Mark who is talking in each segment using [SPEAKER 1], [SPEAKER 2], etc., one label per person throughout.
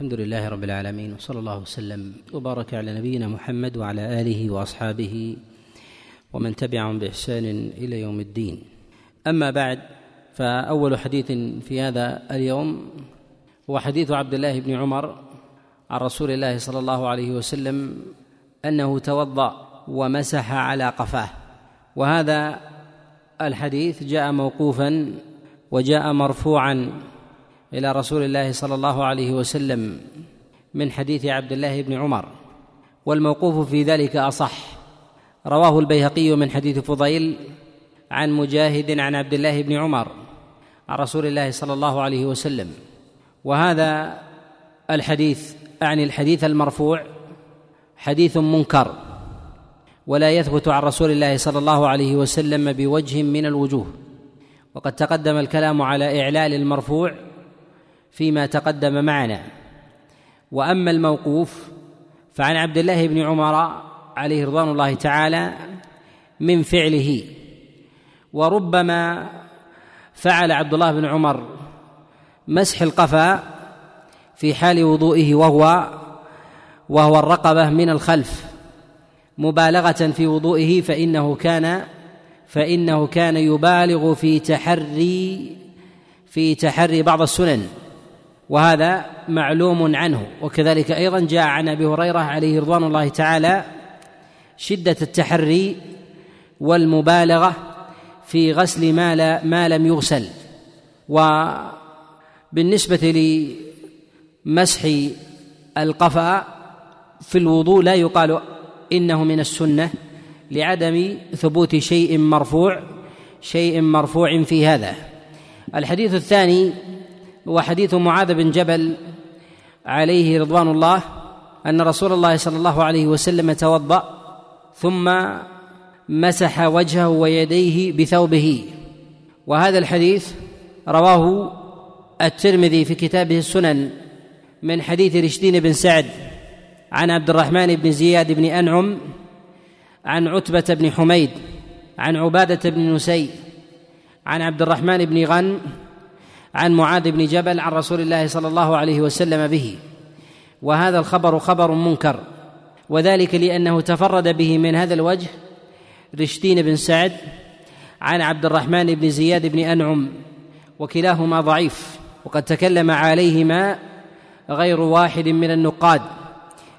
[SPEAKER 1] الحمد لله رب العالمين وصلى الله وسلم وبارك على نبينا محمد وعلى آله وأصحابه ومن تبعهم بإحسان إلى يوم الدين. أما بعد فأول حديث في هذا اليوم هو حديث عبد الله بن عمر عن رسول الله صلى الله عليه وسلم أنه توضأ ومسح على قفاه. وهذا الحديث جاء موقوفا وجاء مرفوعا إلى رسول الله صلى الله عليه وسلم من حديث عبد الله بن عمر والموقوف في ذلك أصح. رواه البيهقي من حديث فضيل عن مجاهد عن عبد الله بن عمر عن رسول الله صلى الله عليه وسلم. وهذا الحديث اعني الحديث المرفوع حديث منكر ولا يثبت عن رسول الله صلى الله عليه وسلم بوجه من الوجوه. وقد تقدم الكلام على إعلال المرفوع فيما تقدم معنا. وأما الموقوف فعن عبد الله بن عمر عليه رضوان الله تعالى من فعله وربما فعل عبد الله بن عمر مسح القفا في حال وضوئه وهو وهو الرقبة من الخلف. مبالغة في وضوئه فإنه كان فإنه كان يبالغ في تحري في تحري بعض السنن. وهذا معلوم عنه. وكذلك أيضا جاء عن أبي هريرة عليه رضوان الله تعالى شدة التحري والمبالغة في غسل ما, لا ما لم يغسل. وبالنسبة لمسح القفأ في الوضوء لا يقال إنه من السنة لعدم ثبوت شيء مرفوع شيء مرفوع في هذا. الحديث الثاني هو حديث معاذ بن جبل عليه رضوان الله أن رسول الله صلى الله عليه وسلم توضأ ثم مسح وجهه ويديه بثوبه. وهذا الحديث رواه الترمذي في كتابه السنن من حديث رشدين بن سعد عن عبد الرحمن بن زياد بن أنعم عن عتبة بن حميد عن عبادة بن نسي عن عبد الرحمن بن غن عن معاذ بن جبل عن رسول الله صلى الله عليه وسلم به. وهذا الخبر خبر منكر. وذلك لأنه تفرد به من هذا الوجه رشدين بن سعد عن عبد الرحمن بن زياد بن أنعم وكلاهما ضعيف وقد تكلم عليهما غير واحد من النقاد.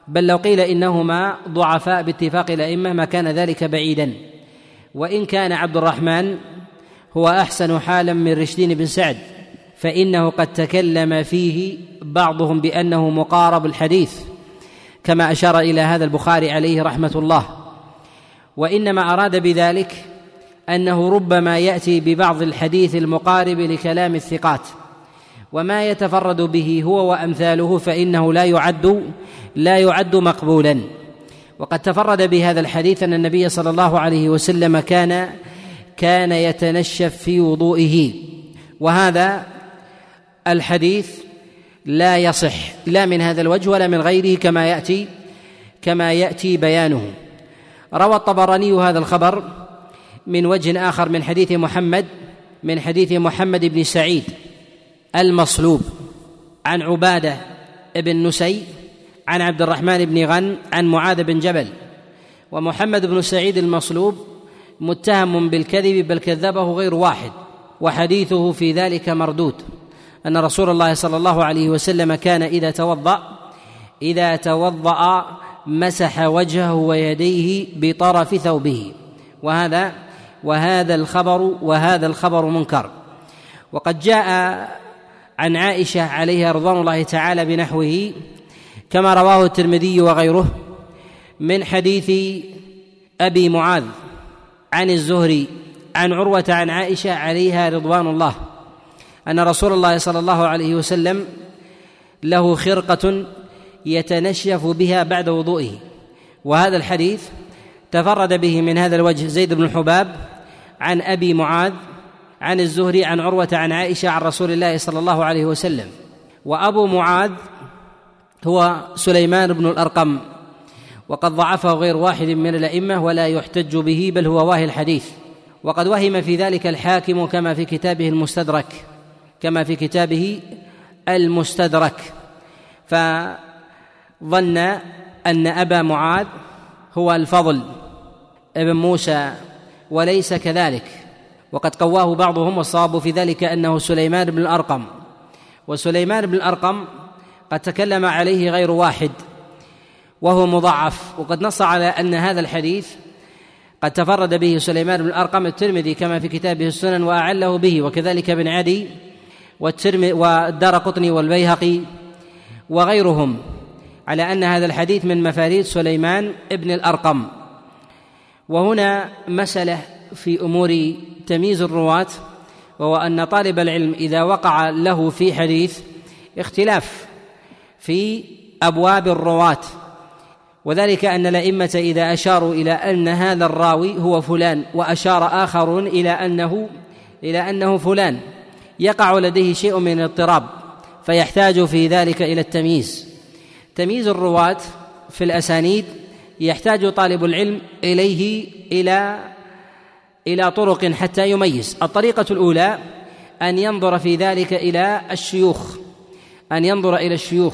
[SPEAKER 1] بل لو قيل إنهما ضعفاء باتفاق الأئمة ما كان ذلك بعيدا. وإن كان عبد الرحمن هو أحسن حالا من رشدين بن سعد. فإنه قد تكلم فيه بعضهم بأنه مقارب الحديث كما أشار إلى هذا البخاري عليه رحمة الله. وإنما أراد بذلك أنه ربما يأتي ببعض الحديث المقارب لكلام الثقات. وما يتفرد به هو وأمثاله فإنه لا يعد لا يعد مقبولا. وقد تفرد بهذا الحديث أن النبي صلى الله عليه وسلم كان كان يتنشف في وضوئه. وهذا الحديث لا يصح لا من هذا الوجه ولا من غيره كما يأتي كما يأتي بيانه. روى الطبراني هذا الخبر من وجه آخر من حديث محمد من حديث محمد بن سعيد المصلوب عن عبادة بن نسي عن عبد الرحمن بن غن عن معاذ بن جبل. ومحمد بن سعيد المصلوب متهم بالكذب بل كذبه غير واحد وحديثه في ذلك مردود. أن رسول الله صلى الله عليه وسلم كان إذا توضأ إذا توضأ مسح وجهه ويديه بطرف ثوبه. وهذا وهذا الخبر وهذا الخبر منكر. وقد جاء عن عائشة عليها رضوان الله تعالى بنحوه كما رواه الترمذي وغيره من حديث أبي معاذ عن الزهري عن عروة عن عائشة عليها رضوان الله. أن رسول الله صلى الله عليه وسلم له خرقة يتنشف بها بعد وضوئه. وهذا الحديث تفرد به من هذا الوجه زيد بن الحباب عن أبي معاذ عن الزهري عن عروة عن عائشة عن رسول الله صلى الله عليه وسلم. وأبو معاذ هو سليمان بن الأرقم وقد ضعفه غير واحد من الأئمة ولا يحتج به بل هو واهي الحديث. وقد وهم في ذلك الحاكم كما في كتابه المستدرك. كما في كتابه المستدرك. فظن أن أبا معاذ هو الفضل ابن موسى وليس كذلك. وقد قواه بعضهم والصواب في ذلك أنه سليمان بن الأرقم. وسليمان بن الأرقم قد تكلم عليه غير واحد وهو مضعف. وقد نص على أن هذا الحديث قد تفرد به سليمان بن الأرقم الترمذي كما في كتابه السنن وأعله به. وكذلك ابن عدي والدار قطني والبيهقي وغيرهم على أن هذا الحديث من مفاريد سليمان ابن الأرقم. وهنا مسألة في أمور تمييز الرواة وهو أن طالب العلم إذا وقع له في حديث اختلاف في أبواب الرواة. وذلك أن الأئمة إذا أشاروا إلى أن هذا الراوي هو فلان وأشار آخرون إلى أنه إلى أنه فلان. يقع لديه شيء من الاضطراب فيحتاج في ذلك إلى التمييز. تمييز الرواة في الأسانيد يحتاج طالب العلم إليه إلى إلى طرق حتى يميز. الطريقة الأولى أن ينظر في ذلك إلى الشيوخ أن ينظر إلى الشيوخ.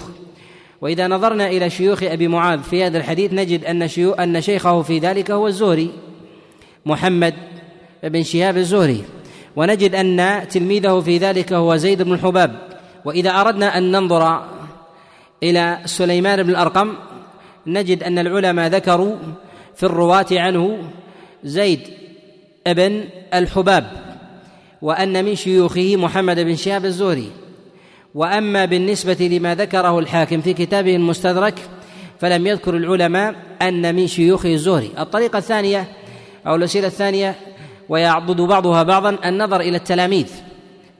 [SPEAKER 1] وإذا نظرنا إلى شيوخ أبي معاذ في هذا الحديث نجد شيو أن شيخه في ذلك هو الزهري محمد بن شهاب الزهري. ونجد أن تلميذه في ذلك هو زيد بن الحباب. وإذا أردنا أن ننظر إلى سليمان بن الأرقم نجد أن العلماء ذكروا في الرواة عنه زيد بن الحباب وأن من شيوخه محمد بن شهاب الزهري. وأما بالنسبة لما ذكره الحاكم في كتابه المستدرك فلم يذكر العلماء أن من شيوخه الزهري. الطريقة الثانية أو الوسيلة الثانية ويعضد بعضها بعضا النظر إلى التلاميذ.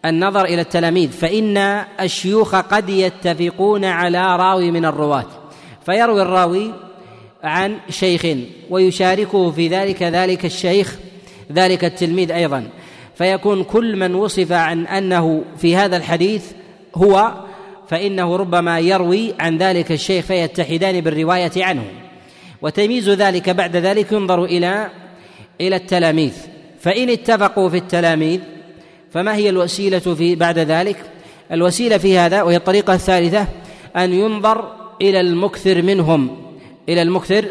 [SPEAKER 1] النظر إلى التلاميذ. فإن الشيوخ قد يتفقون على راوي من الرواة. فيروي الراوي عن شيخ ويشاركه في ذلك ذلك الشيخ ذلك التلميذ أيضا. فيكون كل من وصف عن أنه في هذا الحديث هو فإنه ربما يروي عن ذلك الشيخ فيتحدان بالرواية عنه. وتمييز ذلك بعد ذلك ينظر إلى إلى التلاميذ. فإن اتفقوا في التلاميذ فما هي الوسيلة في بعد ذلك؟ الوسيلة في هذا وهي الطريقة الثالثة أن ينظر إلى المكثر منهم إلى المكثر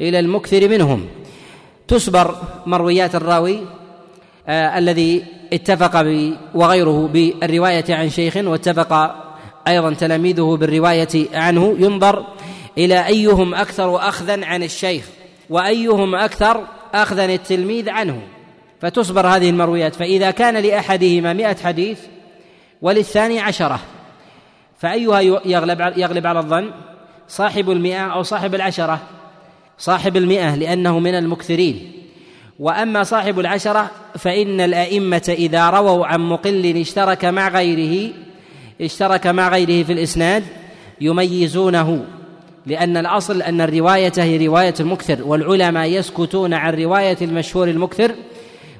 [SPEAKER 1] إلى المكثر منهم. تسبر مرويات الراوي آه الذي اتفق وغيره بالرواية عن شيخ واتفق أيضا تلاميذه بالرواية عنه. ينظر إلى أيهم أكثر أخذا عن الشيخ وأيهم أكثر أخذا التلميذ عنه. فتصبر هذه المرويات. فإذا كان لأحدهما مئة حديث وللثاني عشرة فأيها يغلب يغلب على الظن صاحب المئة أو صاحب العشرة. صاحب المئة لأنه من المكثرين. وأما صاحب العشرة فإن الأئمة إذا رووا عن مقل اشترك مع غيره اشترك مع غيره في الإسناد يميزونه لأن الأصل أن الرواية هي رواية المكثر والعلماء يسكتون عن رواية المشهور المكثر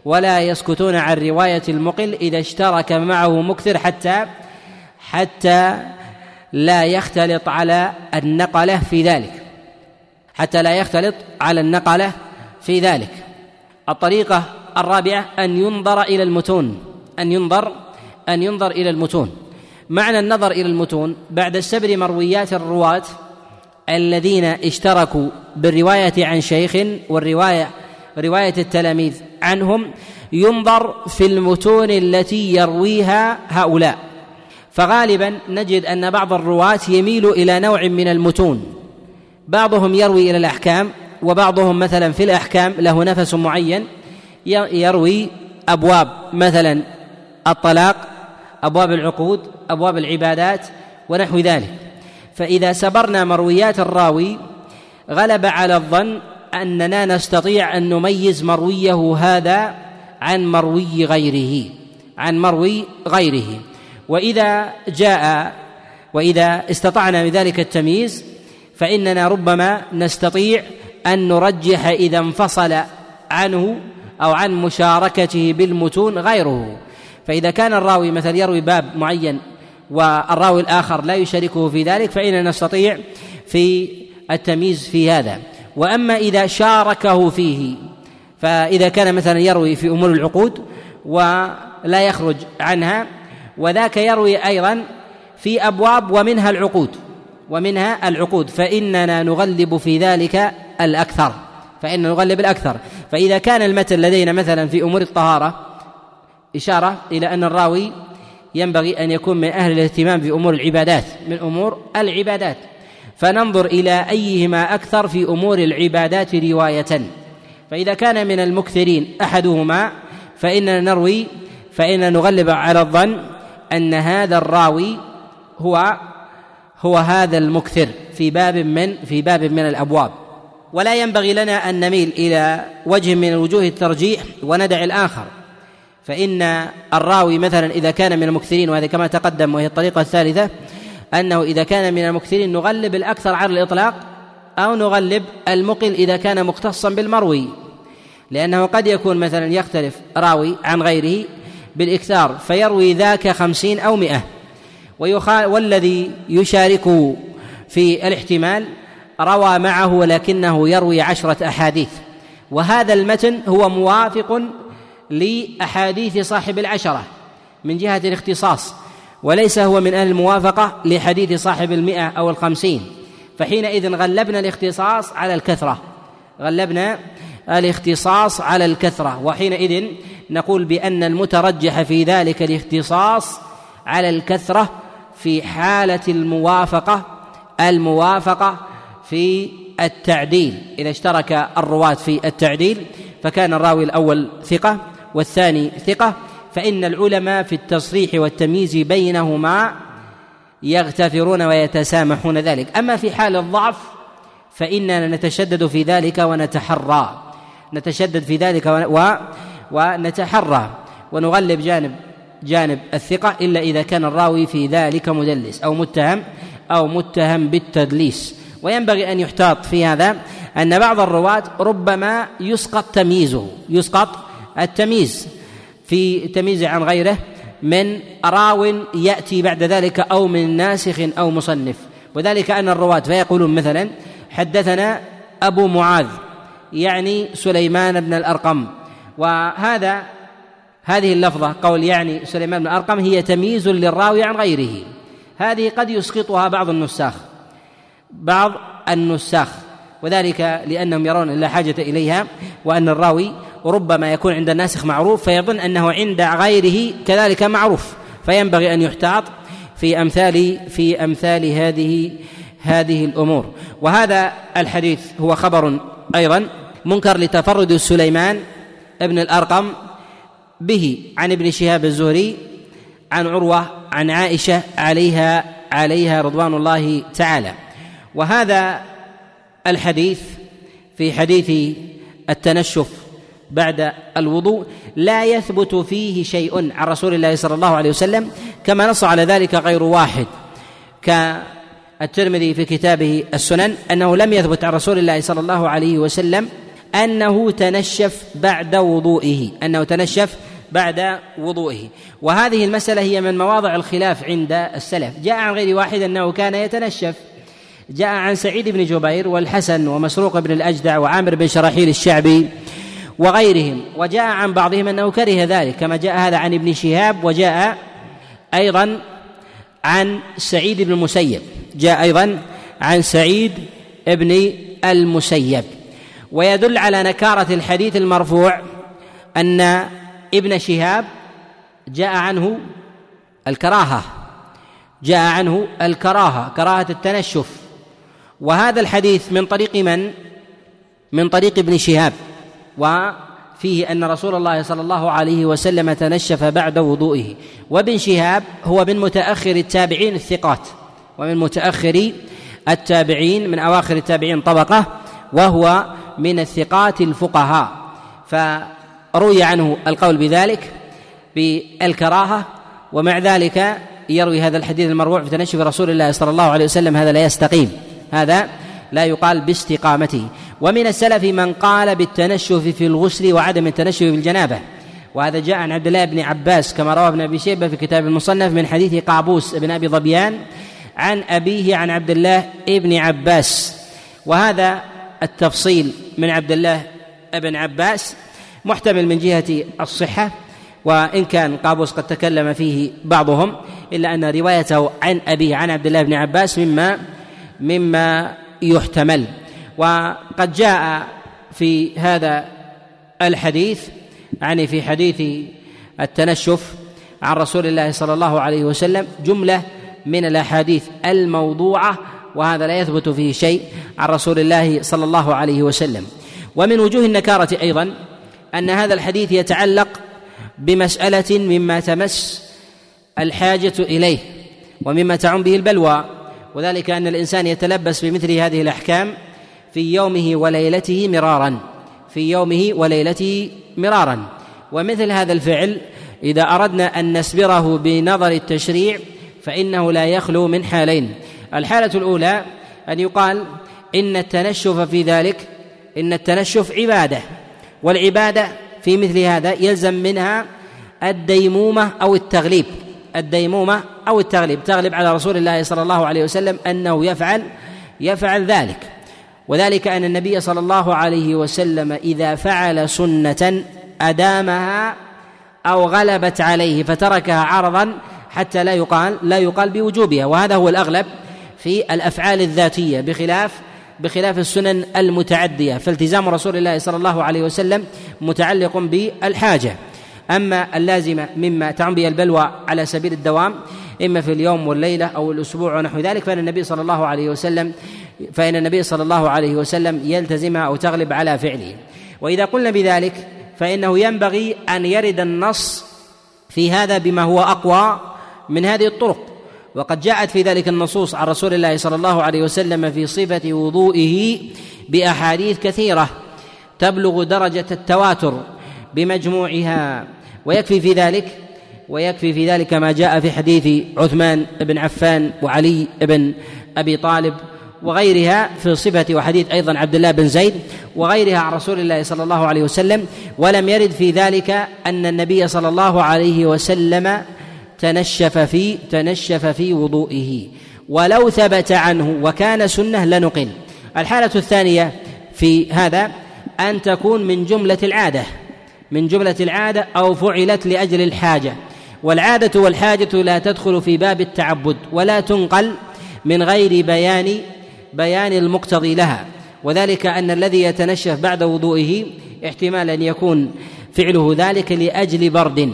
[SPEAKER 1] ولا يسكتون عن رواية المقل إذا اشترك معه مكثر حتى حتى لا يختلط على النقلة في ذلك. حتى لا يختلط على النقلة في ذلك. الطريقة الرابعة أن ينظر إلى المتون. أن ينظر أن ينظر إلى المتون. معنى النظر إلى المتون بعد السبر مرويات الرواة الذين اشتركوا بالرواية عن شيخ والرواية رواية التلاميذ عنهم ينظر في المتون التي يرويها هؤلاء. فغالبا نجد أن بعض الرواة يميل إلى نوع من المتون. بعضهم يروي إلى الأحكام وبعضهم مثلا في الأحكام له نفس معين يروي أبواب مثلا الطلاق أبواب العقود أبواب العبادات ونحو ذلك. فإذا سبرنا مرويات الراوي غلب على الظن أننا نستطيع أن نميز مرويه هذا عن مروي غيره عن مروي غيره. وإذا جاء وإذا استطعنا بذلك التمييز فإننا ربما نستطيع أن نرجح إذا انفصل عنه أو عن مشاركته بالمتون غيره. فإذا كان الراوي مثلا يروي باب معين والراوي الآخر لا يشاركه في ذلك فإننا نستطيع في التمييز في هذا. وأما إذا شاركه فيه فإذا كان مثلا يروي في أمور العقود ولا يخرج عنها وذاك يروي أيضا في أبواب ومنها العقود ومنها العقود فإننا نغلب في ذلك الأكثر فإننا نغلب الأكثر. فإذا كان المتن لدينا مثلا في أمور الطهارة إشارة إلى أن الراوي ينبغي أن يكون من أهل الاهتمام في أمور العبادات من أمور العبادات. فننظر إلى أيهما أكثر في أمور العبادات رواية. فإذا كان من المكثرين أحدهما فإننا نروي فإننا نغلب على الظن أن هذا الراوي هو هو هذا المكثر في باب من في باب من الأبواب. ولا ينبغي لنا أن نميل إلى وجه من وجوه الترجيح وندع الآخر. فإن الراوي مثلا إذا كان من المكثرين وهذا كما تقدم وهي الطريقة الثالثة أنه إذا كان من المكثرين نغلب الأكثر على الإطلاق أو نغلب المقل إذا كان مختصا بالمروي. لأنه قد يكون مثلا يختلف راوي عن غيره بالإكثار فيروي ذاك خمسين أو مئة. والذي يشاركه في الاحتمال روى معه ولكنه يروي عشرة أحاديث. وهذا المتن هو موافق لأحاديث صاحب العشرة من جهة الاختصاص. وليس هو من أهل الموافقة لحديث صاحب المئة أو الخمسين. فحينئذ غلبنا الاختصاص على الكثرة. غلبنا الاختصاص على الكثرة. وحينئذ نقول بأن المترجح في ذلك الاختصاص على الكثرة في حالة الموافقة الموافقة في التعديل. إذا اشترك الرواة في التعديل فكان الراوي الأول ثقة والثاني ثقة فإن العلماء في التصريح والتمييز بينهما يغتفرون ويتسامحون ذلك. أما في حال الضعف فإننا نتشدد في ذلك ونتحرى. نتشدد في ذلك و ونتحرى. ونغلب جانب جانب الثقة إلا إذا كان الراوي في ذلك مدلس أو متهم أو متهم بالتدليس. وينبغي أن يحتاط في هذا أن بعض الرواة ربما يسقط تمييزه يسقط التمييز. في تمييزه عن غيره من راو يأتي بعد ذلك أو من ناسخ أو مصنف. وذلك أن الرواة فيقولون مثلا حدثنا أبو معاذ يعني سليمان بن الأرقم. وهذا هذه اللفظة قول يعني سليمان بن الأرقم هي تمييز للراوي عن غيره. هذه قد يسقطها بعض النساخ. بعض النساخ. وذلك لأنهم يرون لا حاجة إليها وأن الراوي ربما يكون عند الناسخ معروف فيظن أنه عند غيره كذلك معروف. فينبغي أن يحتاط في أمثال في أمثال هذه هذه الأمور. وهذا الحديث هو خبر أيضا منكر لتفرد سليمان ابن الأرقم به عن ابن شهاب الزهري عن عروة عن عائشة عليها عليها رضوان الله تعالى. وهذا الحديث في حديث التنشف بعد الوضوء لا يثبت فيه شيء عن رسول الله صلى الله عليه وسلم كما نص على ذلك غير واحد كالترمذي في كتابه السنن أنه لم يثبت عن رسول الله صلى الله عليه وسلم أنه تنشف بعد وضوئه أنه تنشف بعد وضوئه. وهذه المسألة هي من مواضع الخلاف عند السلف. جاء عن غير واحد أنه كان يتنشف. جاء عن سعيد بن جبير والحسن ومسروق بن الأجدع وعامر بن شراحيل الشعبي وغيرهم. وجاء عن بعضهم أنه كره ذلك كما جاء هذا عن ابن شهاب وجاء أيضا عن سعيد بن المسيب. جاء أيضا عن سعيد بن المسيب. ويدل على نكارة الحديث المرفوع أن ابن شهاب جاء عنه الكراهة. جاء عنه الكراهة كراهة التنشف. وهذا الحديث من طريق من؟ من طريق ابن شهاب. وفيه أن رسول الله صلى الله عليه وسلم تنشف بعد وضوئه. وابن شهاب هو من متأخر التابعين الثقات ومن متأخر التابعين من أواخر التابعين طبقة وهو من الثقات الفقهاء. فروي عنه القول بذلك بالكراهة ومع ذلك يروي هذا الحديث المروع في تنشف رسول الله صلى الله عليه وسلم هذا لا يستقيم. هذا لا يقال باستقامته. ومن السلف من قال بالتنشف في الغسل وعدم التنشف في الجنابة. وهذا جاء عن عبد الله بن عباس كما روى ابن أبي شيبة في كتاب المصنف من حديث قابوس بن أبي ظبيان عن أبيه عن عبد الله بن عباس. وهذا التفصيل من عبد الله بن عباس محتمل من جهة الصحة وإن كان قابوس قد تكلم فيه بعضهم إلا أن روايته عن أبيه عن عبد الله بن عباس مما مما يحتمل. وقد جاء في هذا الحديث يعني في حديث التنشف عن رسول الله صلى الله عليه وسلم جملة من الأحاديث الموضوعة وهذا لا يثبت فيه شيء عن رسول الله صلى الله عليه وسلم. ومن وجوه النكارة أيضا أن هذا الحديث يتعلق بمسألة مما تمس الحاجة إليه ومما تعم به البلوى. وذلك أن الإنسان يتلبس بمثل هذه الأحكام في يومه وليلته مرارا في يومه وليلته مرارا. ومثل هذا الفعل إذا أردنا أن نسبره بنظر التشريع فإنه لا يخلو من حالين. الحالة الأولى أن يقال إن التنشف في ذلك إن التنشف عبادة. والعبادة في مثل هذا يلزم منها الديمومة أو التغليب. الديمومة أو التغليب تغلب على رسول الله صلى الله عليه وسلم أنه يفعل يفعل ذلك. وذلك أن النبي صلى الله عليه وسلم إذا فعل سنة أدامها أو غلبت عليه فتركها عرضا حتى لا يقال لا يقال بوجوبها. وهذا هو الأغلب في الأفعال الذاتية بخلاف بخلاف السنن المتعدية. فالتزام رسول الله صلى الله عليه وسلم متعلق بالحاجة. أما اللازمة مما تعم به البلوى على سبيل الدوام إما في اليوم والليلة أو الأسبوع ونحو ذلك فإن النبي صلى الله عليه وسلم فإن النبي صلى الله عليه وسلم يلتزمها أو تغلب على فعله. وإذا قلنا بذلك فإنه ينبغي أن يرد النص في هذا بما هو أقوى من هذه الطرق. وقد جاءت في ذلك النصوص عن رسول الله صلى الله عليه وسلم في صفة وضوئه بأحاديث كثيرة تبلغ درجة التواتر بمجموعها. ويكفي في ذلك ويكفي في ذلك ما جاء في حديث عثمان بن عفان وعلي بن أبي طالب وغيرها في صفة وحديث أيضا عبد الله بن زيد وغيرها عن رسول الله صلى الله عليه وسلم ولم يرد في ذلك أن النبي صلى الله عليه وسلم تنشف في تنشف في وضوئه. ولو ثبت عنه وكان سنة لنقل. الحالة الثانية في هذا أن تكون من جملة العادة. من جملة العادة أو فعلت لأجل الحاجة. والعادة والحاجة لا تدخل في باب التعبد ولا تنقل من غير بيان بيان المقتضي لها. وذلك أن الذي يتنشف بعد وضوئه احتمال أن يكون فعله ذلك لأجل برد.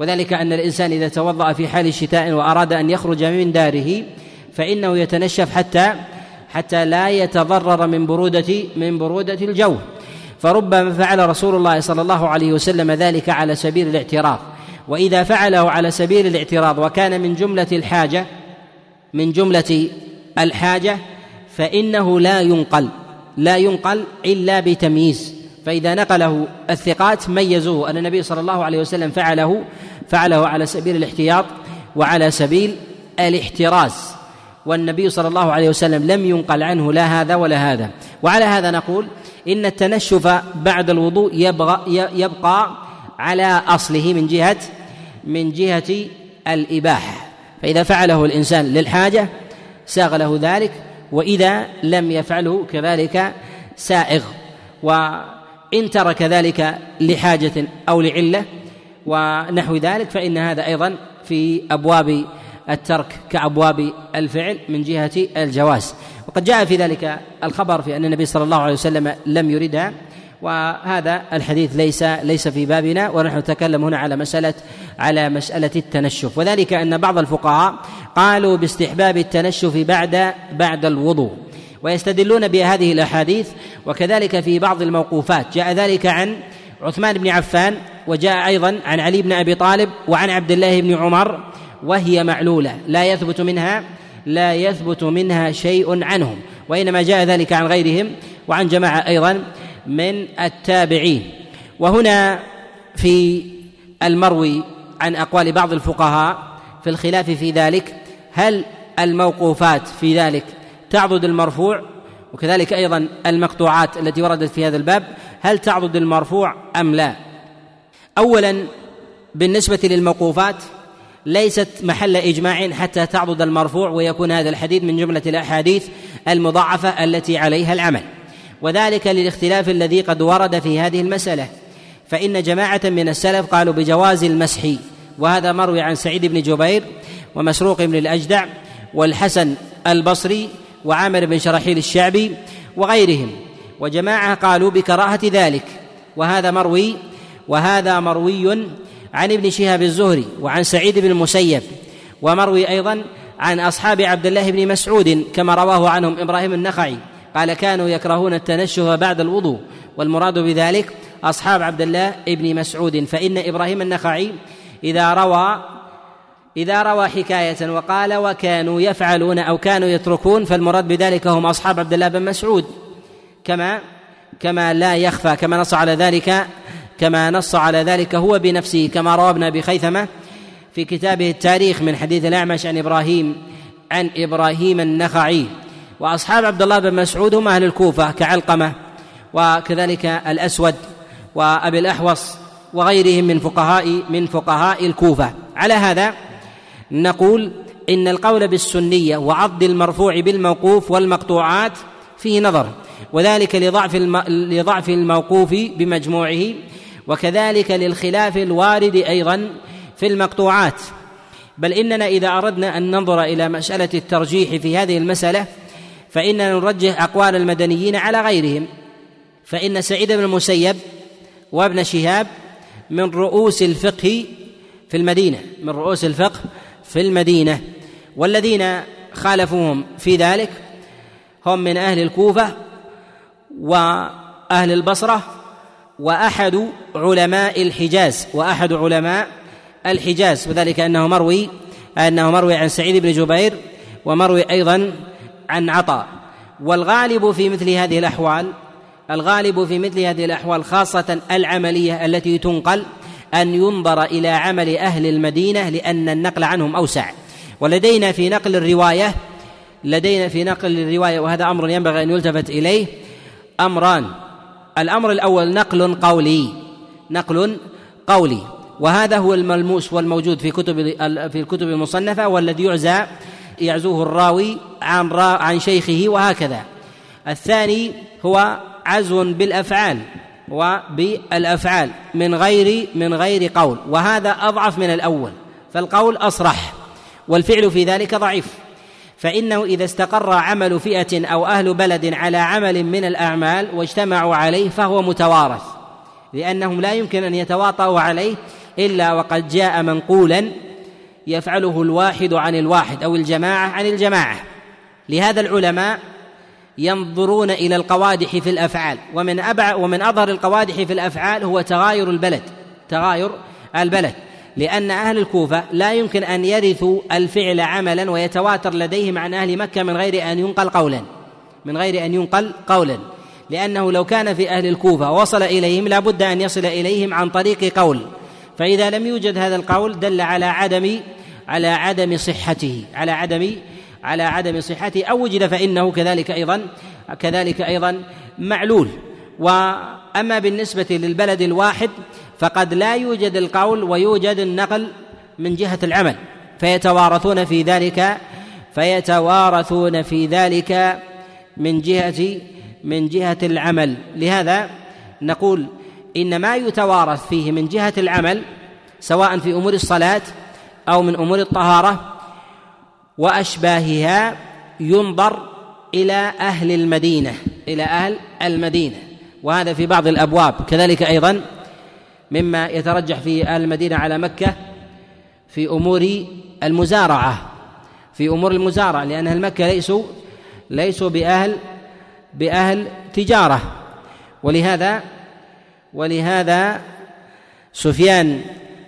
[SPEAKER 1] وذلك أن الإنسان إذا توضأ في حال الشتاء وأراد أن يخرج من داره فإنه يتنشف حتى حتى لا يتضرر من برودة من برودة الجو فربما فعل رسول الله صلى الله عليه وسلم ذلك على سبيل الاعتراض. وإذا فعله على سبيل الاعتراض وكان من جملة الحاجة من جملة الحاجة فإنه لا ينقل لا ينقل إلا بتمييز. فإذا نقله الثقات ميزوه. أن النبي صلى الله عليه وسلم فعله فعله على سبيل الاحتياط وعلى سبيل الاحتراز. والنبي صلى الله عليه وسلم لم ينقل عنه لا هذا ولا هذا. وعلى هذا نقول إن التنشف بعد الوضوء يبقى, يبقى على أصله من جهة من جهة الإباحة. فإذا فعله الإنسان للحاجة ساغ له ذلك وإذا لم يفعله كذلك سائغ. وإن ترك ذلك لحاجة أو لعلة ونحو ذلك فإن هذا أيضا في أبواب الترك كأبواب الفعل من جهة الجواز. وقد جاء في ذلك الخبر في أن النبي صلى الله عليه وسلم لم يردها وهذا الحديث ليس ليس في بابنا ونحن نتكلم هنا على مسألة على مسألة التنشف. وذلك أن بعض الفقهاء قالوا باستحباب التنشف بعد بعد الوضوء ويستدلون بهذه الأحاديث وكذلك في بعض الموقوفات. جاء ذلك عن عثمان بن عفان وجاء أيضا عن علي بن أبي طالب وعن عبد الله بن عمر وهي معلولة. لا يثبت منها لا يثبت منها شيء عنهم. وإنما جاء ذلك عن غيرهم وعن جماعة أيضا من التابعين. وهنا في المروي عن أقوال بعض الفقهاء في الخلاف في ذلك هل الموقوفات في ذلك تعضد المرفوع؟ وكذلك أيضا المقطوعات التي وردت في هذا الباب هل تعضد المرفوع أم لا؟ أولا بالنسبة للموقوفات ليست محل إجماع حتى تعضد المرفوع ويكون هذا الحديث من جملة الأحاديث المضاعفة التي عليها العمل. وذلك للاختلاف الذي قد ورد في هذه المسألة. فإن جماعة من السلف قالوا بجواز المسح وهذا مروي عن سعيد بن جبير ومسروق بن الأجدع والحسن البصري وعامر بن شرحيل الشعبي وغيرهم. وجماعة قالوا بكراهة ذلك. وهذا مروي وهذا مروي عن ابن شهاب الزهري وعن سعيد بن المسيب ومروي أيضا عن أصحاب عبد الله بن مسعود كما رواه عنهم إبراهيم النخعي قال كانوا يكرهون التنشف بعد الوضوء والمراد بذلك أصحاب عبد الله بن مسعود فإن إبراهيم النخعي إذا روى إذا روى حكاية وقال وكانوا يفعلون أو كانوا يتركون فالمراد بذلك هم أصحاب عبد الله بن مسعود كما كما لا يخفى كما نص على ذلك كما نص على ذلك هو بنفسه كما روى ابن أبي خيثمة في كتابه التاريخ من حديث الأعمش عن إبراهيم عن إبراهيم النخعي. وأصحاب عبد الله بن مسعود هم أهل الكوفة كعلقمة وكذلك الأسود وأبي الأحوص وغيرهم من فقهاء من فقهاء الكوفة. على هذا نقول إن القول بالسنية وعض المرفوع بالموقوف والمقطوعات فيه نظر وذلك لضعف لضعف الموقوف بمجموعه وكذلك للخلاف الوارد أيضا في المقطوعات. بل إننا إذا أردنا أن ننظر إلى مسألة الترجيح في هذه المسألة فإننا نرجح أقوال المدنيين على غيرهم. فإن سعيد بن المسيب وابن شهاب من رؤوس الفقه في المدينة من رؤوس الفقه في المدينة. والذين خالفوهم في ذلك هم من أهل الكوفة وأهل البصرة وأحد علماء الحجاز وأحد علماء الحجاز. وذلك أنه مروي أنه مروي عن سعيد بن جبير ومروي أيضا عن عطاء. والغالب في مثل هذه الأحوال الغالب في مثل هذه الأحوال خاصة العملية التي تنقل أن ينظر إلى عمل أهل المدينة لأن النقل عنهم أوسع. ولدينا في نقل الرواية لدينا في نقل الرواية وهذا أمر ينبغي أن يلتفت إليه أمران الأمر الأول نقل قولي. نقل قولي. وهذا هو الملموس والموجود في كتب في الكتب المصنفة والذي يعزى يعزوه الراوي عن عن شيخه وهكذا. الثاني هو عزو بالأفعال وبالأفعال من غير من غير قول. وهذا أضعف من الأول. فالقول أصرح. والفعل في ذلك ضعيف. فإنه إذا استقر عمل فئة أو أهل بلد على عمل من الأعمال واجتمعوا عليه فهو متوارث لأنهم لا يمكن أن يتواطؤوا عليه إلا وقد جاء منقولا يفعله الواحد عن الواحد أو الجماعة عن الجماعة. لهذا العلماء ينظرون إلى القوادح في الأفعال ومن أبع ومن أظهر القوادح في الأفعال هو تغاير البلد تغاير البلد. لأن أهل الكوفة لا يمكن أن يرثوا الفعل عملا ويتواتر لديهم عن أهل مكة من غير أن ينقل قولا. من غير أن ينقل قولا. لأنه لو كان في أهل الكوفة وصل إليهم لا بد أن يصل إليهم عن طريق قول. فإذا لم يوجد هذا القول دل على عدم على عدم صحته على عدم على عدم صحته. أو وجد فإنه كذلك أيضا كذلك أيضا معلول. وأما بالنسبة للبلد الواحد فقد لا يوجد القول ويوجد النقل من جهة العمل فيتوارثون في ذلك فيتوارثون في ذلك من جهة من جهة العمل. لهذا نقول إن ما يتوارث فيه من جهة العمل سواء في أمور الصلاة أو من أمور الطهارة وأشباهها ينظر إلى أهل المدينة إلى أهل المدينة. وهذا في بعض الأبواب. كذلك أيضا مما يترجح في أهل المدينة على مكة في أمور المزارعة في أمور المزارعة لأن أهل مكة ليسوا ليسوا بأهل بأهل تجارة. ولهذا ولهذا سفيان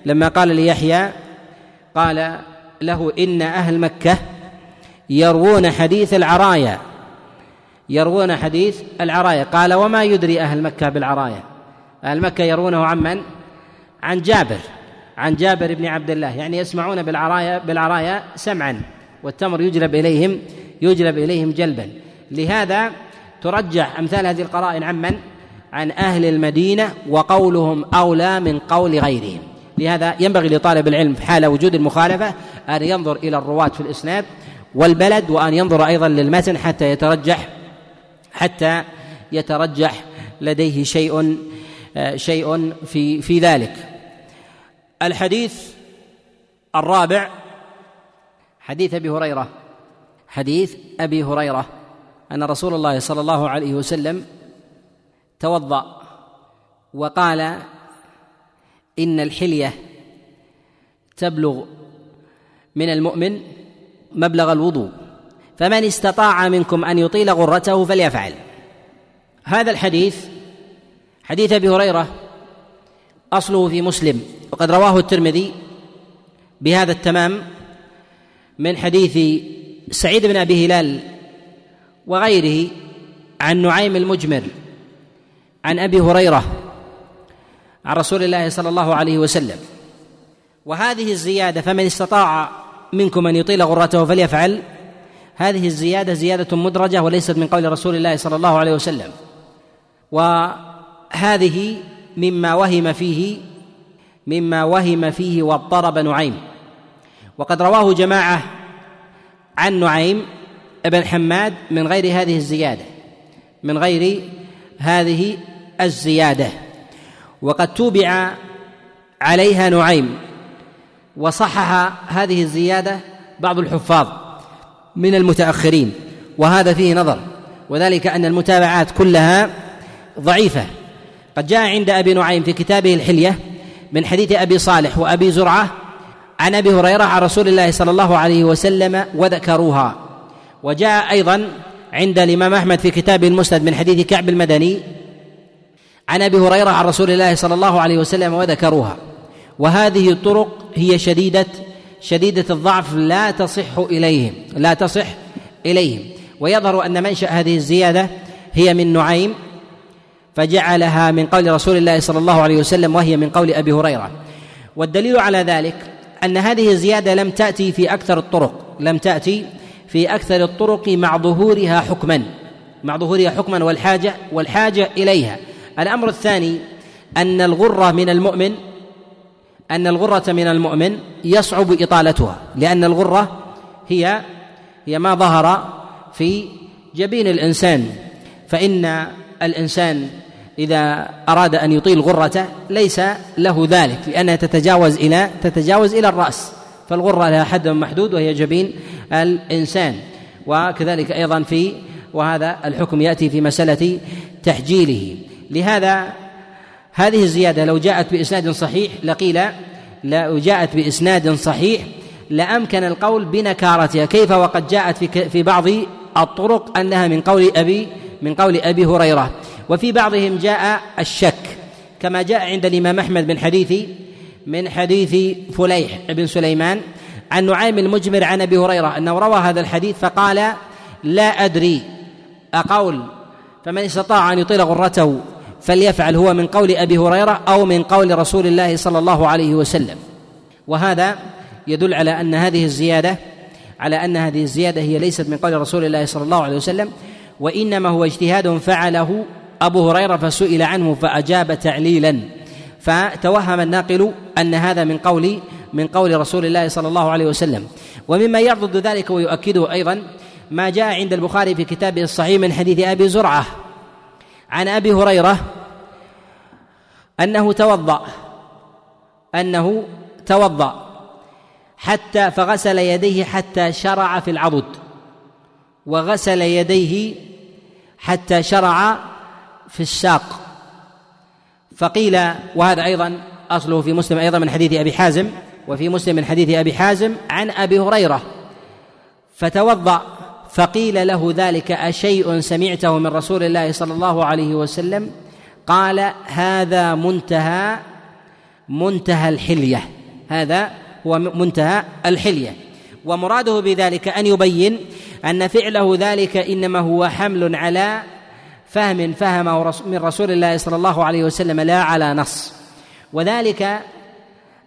[SPEAKER 1] لما قال ليحيى قال له إن أهل مكة يروون حديث العرايا يروون حديث العرايا. قال وما يدري أهل مكة بالعرايا؟ أهل مكة يروونه عن من؟ عن جابر عن جابر بن عبد الله يعني يسمعون بالعرايا بالعرايا سمعا والتمر يجلب إليهم يجلب إليهم جلبا. لهذا ترجح أمثال هذه القرائن عمن عن أهل المدينة وقولهم أولى من قول غيرهم. لهذا ينبغي لطالب العلم في حال وجود المخالفة أن ينظر إلى الرواة في الإسناد والبلد وأن ينظر أيضا للمتن حتى يترجح حتى يترجح لديه شيء شيء في في ذلك. الحديث الرابع حديث أبي هريرة. حديث أبي هريرة. أن رسول الله صلى الله عليه وسلم توضأ وقال إن الحلية تبلغ من المؤمن مبلغ الوضوء فمن استطاع منكم أن يطيل غرته فليفعل. هذا الحديث حديث أبي هريرة أصله في مسلم وقد رواه الترمذي بهذا التمام من حديث سعيد بن أبي هلال وغيره عن نعيم المجمر عن أبي هريرة عن رسول الله صلى الله عليه وسلم. وهذه الزيادة فمن استطاع منكم أن يطيل غرته فليفعل. هذه الزيادة زيادة مدرجة وليست من قول رسول الله صلى الله عليه وسلم. وهذه مما وهم فيه مما وهم فيه واضطرب نعيم. وقد رواه جماعة عن نعيم بن حماد من غير هذه الزيادة من غير هذه الزيادة. وقد توبع عليها نعيم وصحح هذه الزيادة بعض الحفاظ من المتأخرين وهذا فيه نظر. وذلك أن المتابعات كلها ضعيفة. قد جاء عند أبي نعيم في كتابه الحلية من حديث أبي صالح وأبي زرعة عن أبي هريرة عن رسول الله صلى الله عليه وسلم وذكروها. وجاء أيضا عند الإمام أحمد في كتابه المسند من حديث كعب المدني عن أبي هريرة عن رسول الله صلى الله عليه وسلم وذكروها. وهذه الطرق هي شديدة شديدة الضعف لا تصح إليهم لا تصح إليهم. ويظهر أن منشأ هذه الزيادة هي من نعيم فجعلها من قول رسول الله صلى الله عليه وسلم وهي من قول أبي هريرة. والدليل على ذلك أن هذه الزيادة لم تأتي في أكثر الطرق لم تأتي في أكثر الطرق مع ظهورها حكما مع ظهورها حكما والحاجة والحاجة إليها. الأمر الثاني أن الغرة من المؤمن أن الغرة من المؤمن يصعب إطالتها لأن الغرة هي هي ما ظهر في جبين الإنسان. فإن الإنسان إذا أراد أن يطيل غرته ليس له ذلك لأنها تتجاوز إلى تتجاوز إلى الرأس. فالغرة لها حد محدود وهي جبين الإنسان. وكذلك أيضا في وهذا الحكم يأتي في مسألة تحجيله. لهذا هذه الزيادة لو جاءت بإسناد صحيح لقيل لو جاءت بإسناد صحيح لأمكن القول بنكارتها. كيف؟ وقد جاءت في في بعض الطرق أنها من قول ابي من قول أبي هريرة. وفي بعضهم جاء الشك كما جاء عند الإمام أحمد من حديث من حديث فليح بن سليمان عن نعيم المجمر عن أبي هريرة أنه روى هذا الحديث فقال لا أدري أقول فمن استطاع أن يطيل غرته فليفعل هو من قول أبي هريرة أو من قول رسول الله صلى الله عليه وسلم. وهذا يدل على أن هذه الزياده على أن هذه الزيادة هي ليست من قول رسول الله صلى الله عليه وسلم وإنما هو اجتهاد فعله أبو هريرة فسئل عنه فأجاب تعليلا فتوهم الناقل أن هذا من قول من قول رسول الله صلى الله عليه وسلم. ومما يعضد ذلك ويؤكده أيضا ما جاء عند البخاري في كتابه الصحيح من حديث أبي زرعة عن أبي هريرة أنه توضأ. أنه توضأ حتى فغسل يديه حتى شرع في العضد. وغسل يديه حتى شرع في الساق. فقيل وهذا أيضا أصله في مسلم أيضا من حديث أبي حازم وفي مسلم من حديث أبي حازم عن أبي هريرة. فتوضأ فقيل له ذلك أشيء سمعته من رسول الله صلى الله عليه وسلم؟ قال هذا منتهى منتهى الحلية. هذا هو منتهى الحلية. ومراده بذلك أن يبين أن فعله ذلك إنما هو حمل على فهم فهمه من رسول الله صلى الله عليه وسلم لا على نص. وذلك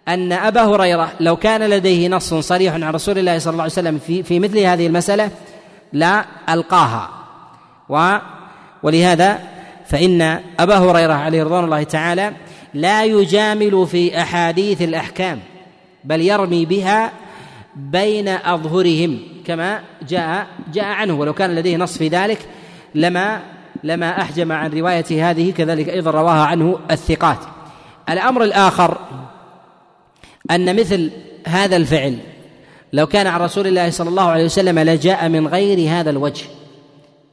[SPEAKER 1] أن أبا هريرة لو كان لديه نص صريح عن رسول الله صلى الله عليه وسلم في في مثل هذه المسألة لا ألقاها. و ولهذا فإن أبا هريرة عليه رضوان الله تعالى لا يجامل في أحاديث الأحكام بل يرمي بها بين أظهرهم كما جاء جاء عنه. ولو كان لديه نص في ذلك لما لما أحجم عن رواية هذه كذلك أيضا رواها عنه الثقات. الأمر الآخر أن مثل هذا الفعل لو كان عن رسول الله صلى الله عليه وسلم لجاء من غير هذا الوجه.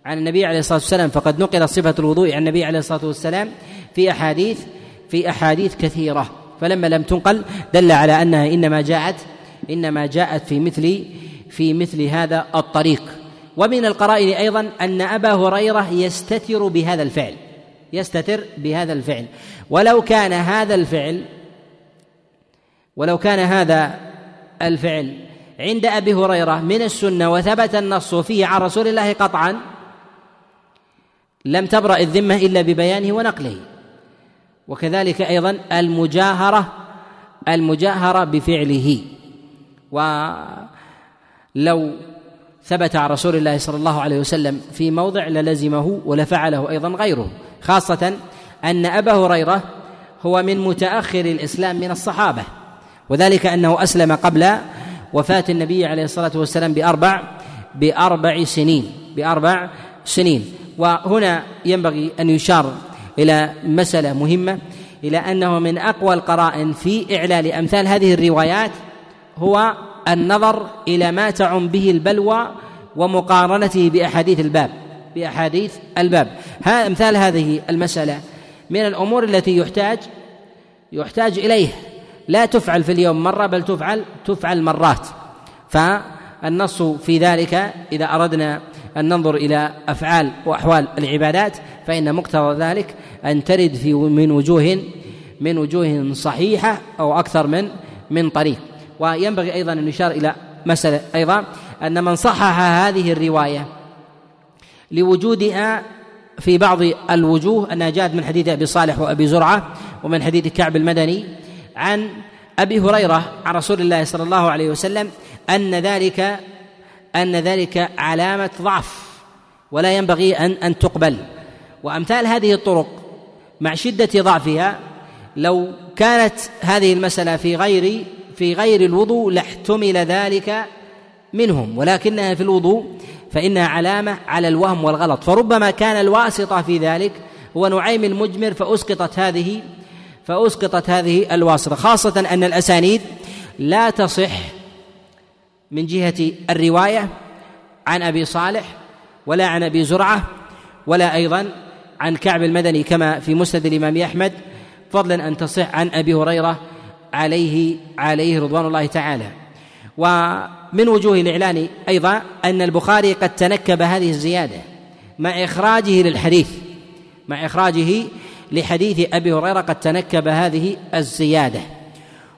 [SPEAKER 1] عن النبي عليه الصلاة والسلام فقد نقل صفة الوضوء عن النبي عليه الصلاة والسلام في أحاديث في أحاديث كثيرة. فلما لم تنقل دل على أنها إنما جاءت إنما جاءت في مثل في مثل هذا الطريق. ومن القرائن أيضا أن أبا هريرة يستتر بهذا الفعل يستتر بهذا الفعل. ولو كان هذا الفعل ولو كان هذا الفعل عند أبي هريرة من السنة وثبت النص فيه عن رسول الله قطعا لم تبرأ الذمة إلا ببيانه ونقله. وكذلك أيضا المجاهرة المجاهرة بفعله. ولو ثبت عن رسول الله صلى الله عليه وسلم في موضع للزمه ولفعله أيضا غيره خاصة أن أبا هريرة هو من متأخر الإسلام من الصحابة وذلك أنه أسلم قبل وفاة النبي عليه الصلاة والسلام بأربع بأربع سنين بأربع سنين. وهنا ينبغي أن يشار إلى مسألة مهمة إلى أنه من أقوى القرائن في إعلال أمثال هذه الروايات هو النظر إلى ما تعم به البلوى ومقارنته بأحاديث الباب بأحاديث الباب. ها أمثال هذه المسألة من الأمور التي يحتاج يحتاج إليه. لا تفعل في اليوم مرة بل تفعل تفعل مرات. فالنص في ذلك إذا أردنا أن ننظر إلى أفعال وأحوال العبادات فإن مقتضى ذلك أن ترد في من وجوه من وجوه صحيحة أو أكثر من من طريق. وينبغي أيضا أن يشار إلى مسألة أيضا أن من صحح هذه الرواية لوجودها في بعض الوجوه أنها جاءت من حديث أبي صالح وأبي زرعة ومن حديث كعب المدني عن أبي هريرة عن رسول الله صلى الله عليه وسلم أن ذلك أن ذلك علامة ضعف ولا ينبغي أن أن تقبل. وأمثال هذه الطرق مع شدة ضعفها لو كانت هذه المسألة في غير في غير الوضوء لاحتمل ذلك منهم ولكنها في الوضوء فإنها علامة على الوهم والغلط. فربما كان الواسطة في ذلك هو نعيم المجمر فأسقطت هذه فأسقطت هذه الواسطة خاصة أن الأسانيد لا تصح من جهة الرواية عن أبي صالح ولا عن أبي زرعة ولا أيضا عن كعب المدني كما في مسند الإمام أحمد فضلا أن تصح عن أبي هريرة عليه عليه رضوان الله تعالى. ومن وجوه الإعلان أيضا أن البخاري قد تنكب هذه الزيادة مع إخراجه للحديث مع إخراجه لحديث أبي هريرة قد تنكب هذه الزيادة.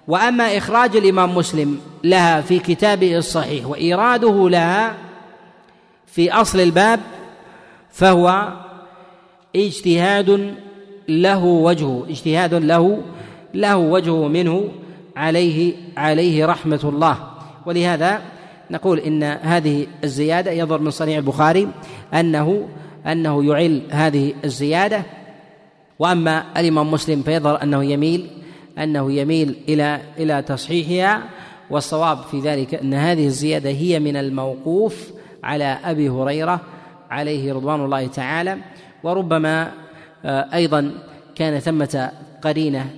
[SPEAKER 1] وأما إخراج الإمام مسلم لها في كتابه الصحيح وإيراده لها في أصل الباب فهو اجتهاد له وجهه اجتهاد له له وجهه منه عليه عليه رحمة الله. ولهذا نقول إن هذه الزيادة يظهر من صنيع البخاري أنه أنه يعل هذه الزيادة. وأما الإمام مسلم فيظهر أنه يميل أنه يميل إلى إلى تصحيحها. والصواب في ذلك أن هذه الزيادة هي من الموقوف على أبي هريرة عليه رضوان الله تعالى. وربما آه، أيضا كان ثمة قرينة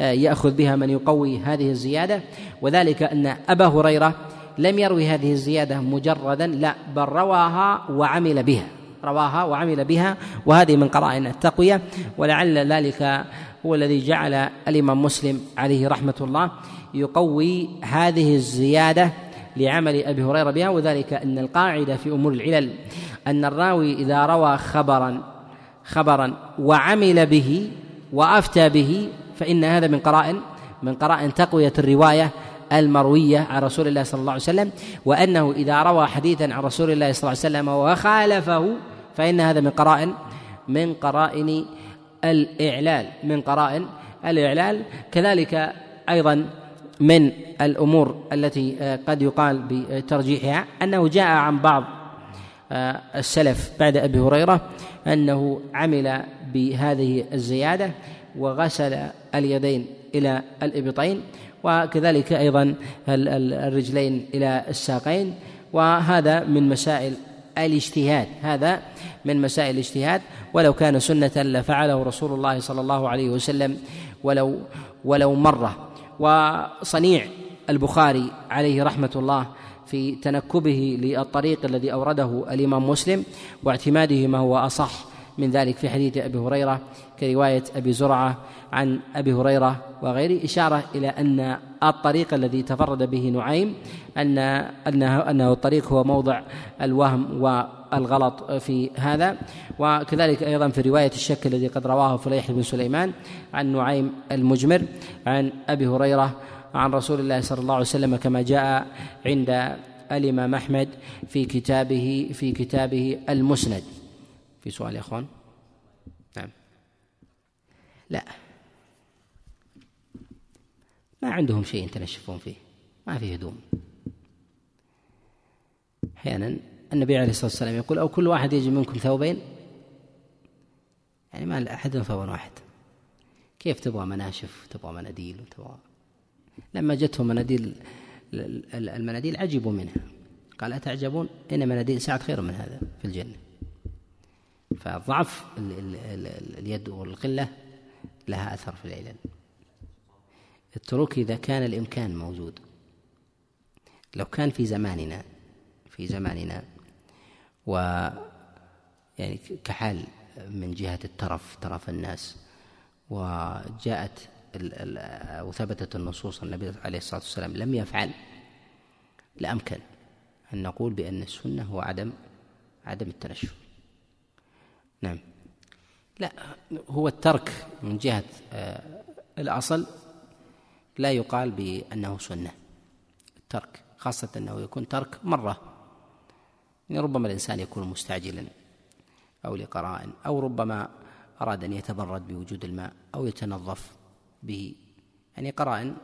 [SPEAKER 1] آه، يأخذ بها من يقوي هذه الزيادة. وذلك أن أبا هريرة لم يروي هذه الزيادة مجردا لا بل رواها وعمل بها. رواها وعمل بها وهذه من قرائن التقوية. ولعل ذلك هو الذي جعل الإمام مسلم عليه رحمة الله يقوي هذه الزيادة لعمل أبي هريرة بها. وذلك أن القاعدة في أمور العلل أن الراوي إذا روى خبرا خبرا وعمل به وأفتى به فإن هذا من قرائن من قرائن تقوية الرواية المروية عن رسول الله صلى الله عليه وسلم وأنه إذا روى حديثا عن رسول الله صلى الله عليه وسلم وخالفه فإن هذا من قرائن من قرائن الإعلال من قرائن الإعلال. كذلك أيضا من الأمور التي قد يقال بترجيحها أنه جاء عن بعض السلف بعد أبي هريرة أنه عمل بهذه الزيادة وغسل اليدين إلى الإبطين وكذلك أيضا الرجلين إلى الساقين وهذا من مسائل الاجتهاد. هذا من مسائل الاجتهاد. ولو كان سنة لفعله رسول الله صلى الله عليه وسلم ولو ولو مرة. وصنيع البخاري عليه رحمة الله في تنكبه للطريق الذي أورده الإمام مسلم واعتماده ما هو أصح من ذلك في حديث أبي هريرة كرواية أبي زرعة عن أبي هريرة وغيره إشارة إلى أن الطريق الذي تفرد به نعيم ان انه أنه الطريق هو موضع الوهم والغلط في هذا. وكذلك أيضا في رواية الشك الذي قد رواه فليح بن سليمان عن نعيم المجمر عن أبي هريرة عن رسول الله صلى الله عليه وسلم كما جاء عند الإمام أحمد في كتابه في كتابه المسند. في سؤال يا إخوان؟ نعم. لا. ما عندهم شيء يتنشفون فيه. ما في هدوم. أحيانا النبي عليه الصلاة والسلام يقول أو كل واحد يجد منكم ثوبين؟ يعني ما لاحد ثوب واحد. كيف تبغى مناشف؟ تبغى مناديل؟ وتبغى لما جتهم مناديل المناديل عجبوا منها قال أتعجبون؟ إن مناديل سعد خير من هذا في الجنة. فضعف اليد والقلة لها أثر في العلل الترك إذا كان الإمكان موجود. لو كان في زماننا في زماننا و يعني كحال من جهة الترف ترف الناس وجاءت وثبتت النصوص النبي عليه الصلاة والسلام لم يفعل لأمكن أن نقول بأن السنة هو عدم عدم التنشف نعم. لا. هو الترك من جهة آه، الأصل لا يقال بأنه سنة. الترك خاصة أنه يكون ترك مرة. يعني ربما الإنسان يكون مستعجلا أو لقراء أو ربما أراد أن يتبرد بوجود الماء أو يتنظف به. يعني قرائن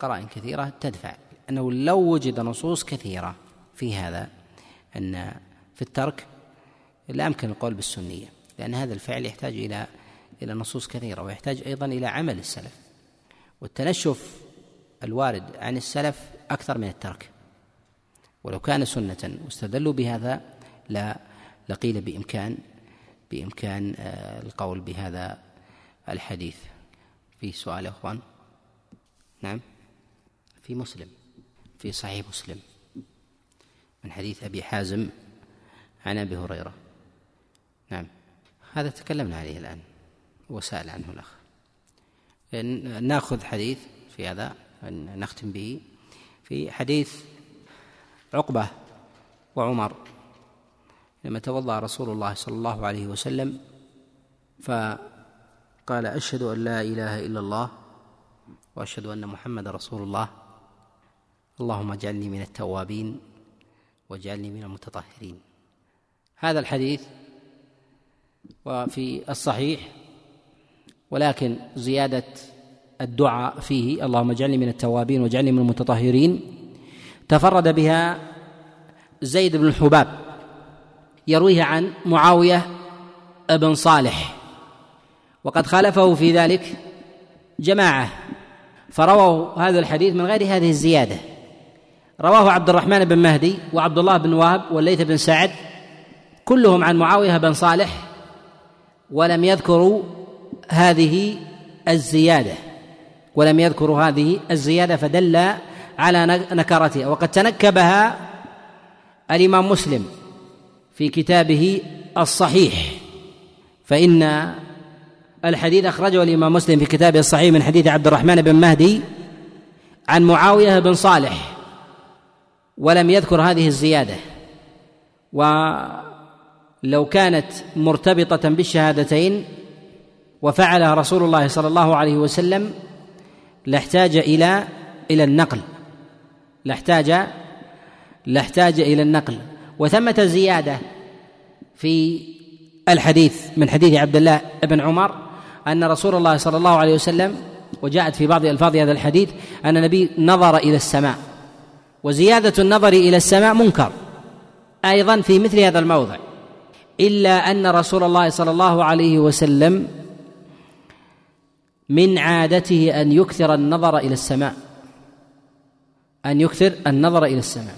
[SPEAKER 1] قرائن كثيرة تدفع. أنه لو وجد نصوص كثيرة في هذا أن في الترك لا يمكن القول بالسنية لأن هذا الفعل يحتاج إلى إلى نصوص كثيرة ويحتاج أيضا إلى عمل السلف. والتنشف الوارد عن السلف أكثر من الترك. ولو كان سنة واستدلوا بهذا لا لقيل بإمكان بإمكان آه، القول بهذا الحديث. في سؤال يا أخوان؟ نعم. في مسلم في صحيح مسلم من حديث أبي حازم عن أبي هريرة. نعم. هذا تكلمنا عليه الآن وسال عنه الأخ. نأخذ حديث في هذا نختم به في حديث عقبة وعمر. لما توضأ رسول الله صلى الله عليه وسلم ف قال أشهد أن لا إله إلا الله وأشهد أن محمد رسول الله. اللهم اجعلني من التوابين واجعلني من المتطهرين. هذا الحديث وفي الصحيح ولكن زيادة الدعاء فيه اللهم اجعلني من التوابين واجعلني من المتطهرين تفرد بها زيد بن الحباب يرويه عن معاوية بن صالح وقد خالفه في ذلك جماعة فرووا هذا الحديث من غير هذه الزيادة. رواه عبد الرحمن بن مهدي وعبد الله بن وهب والليث بن سعد كلهم عن معاوية بن صالح ولم يذكروا هذه الزيادة ولم يذكروا هذه الزيادة فدل على نكرتها. وقد تنكبها الإمام مسلم في كتابه الصحيح. فإن الحديث أخرجه الإمام مسلم في كتابه الصحيح من حديث عبد الرحمن بن مهدي عن معاوية بن صالح ولم يذكر هذه الزيادة. ولو كانت مرتبطة بالشهادتين وفعلها رسول الله صلى الله عليه وسلم لاحتاج إلى إلى النقل. لاحتاج لاحتاج إلى النقل. وثمة زيادة في الحديث من حديث عبد الله بن عمر أن رسول الله صلى الله عليه وسلم وجاءت في بعض ألفاظ هذا الحديث أن النبي نظر إلى السماء. وزيادة النظر إلى السماء منكر. أيضا في مثل هذا الموضع. إلا أن رسول الله صلى الله عليه وسلم من عادته أن يكثر النظر إلى السماء. أن يكثر النظر إلى السماء.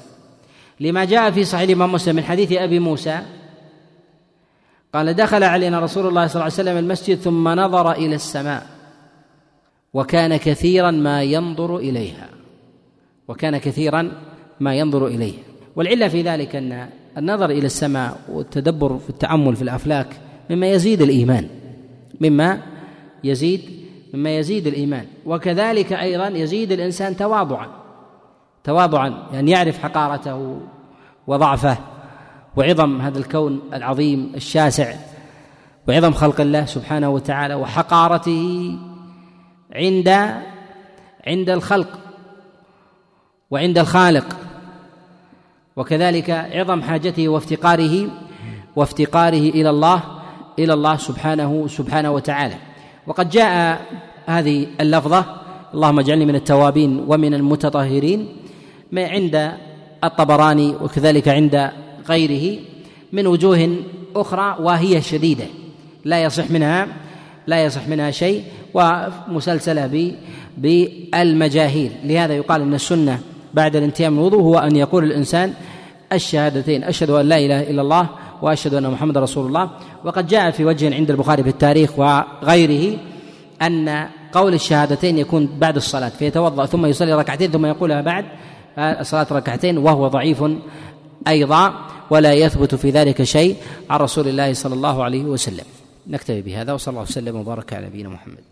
[SPEAKER 1] لما جاء في صحيح الإمام مسلم من حديث أبي موسى قال دخل علينا رسول الله صلى الله عليه وسلم المسجد ثم نظر إلى السماء وكان كثيرا ما ينظر إليها وكان كثيرا ما ينظر اليه والعلة في ذلك أن النظر إلى السماء والتدبر في التأمل في الافلاك مما يزيد الإيمان مما يزيد مما يزيد الإيمان. وكذلك أيضا يزيد الإنسان تواضعا تواضعا يعني يعرف حقارته وضعفه وعظم هذا الكون العظيم الشاسع وعظم خلق الله سبحانه وتعالى وحقارته عند عند الخلق وعند الخالق. وكذلك عظم حاجته وافتقاره وافتقاره إلى الله إلى الله سبحانه سبحانه وتعالى. وقد جاء هذه اللفظة اللهم اجعلني من التوابين ومن المتطهرين ما عند الطبراني وكذلك عند غيره من وجوه أخرى وهي شديدة لا يصح منها لا يصح منها شيء ومسلسلة بالمجاهيل. لهذا يقال إن السنة بعد الانتهاء من الوضوء هو أن يقول الإنسان الشهادتين أشهد أن لا إله إلا الله وأشهد أن محمد رسول الله. وقد جاء في وجه عند البخاري في التاريخ وغيره أن قول الشهادتين يكون بعد الصلاة فيتوضأ ثم يصلي ركعتين ثم يقولها بعد صلاه ركعتين وهو ضعيف أيضا ولا يثبت في ذلك شيء عن رسول الله صلى الله عليه وسلم. نكتفي بهذا وصلى الله وسلم وبارك على نبينا محمد.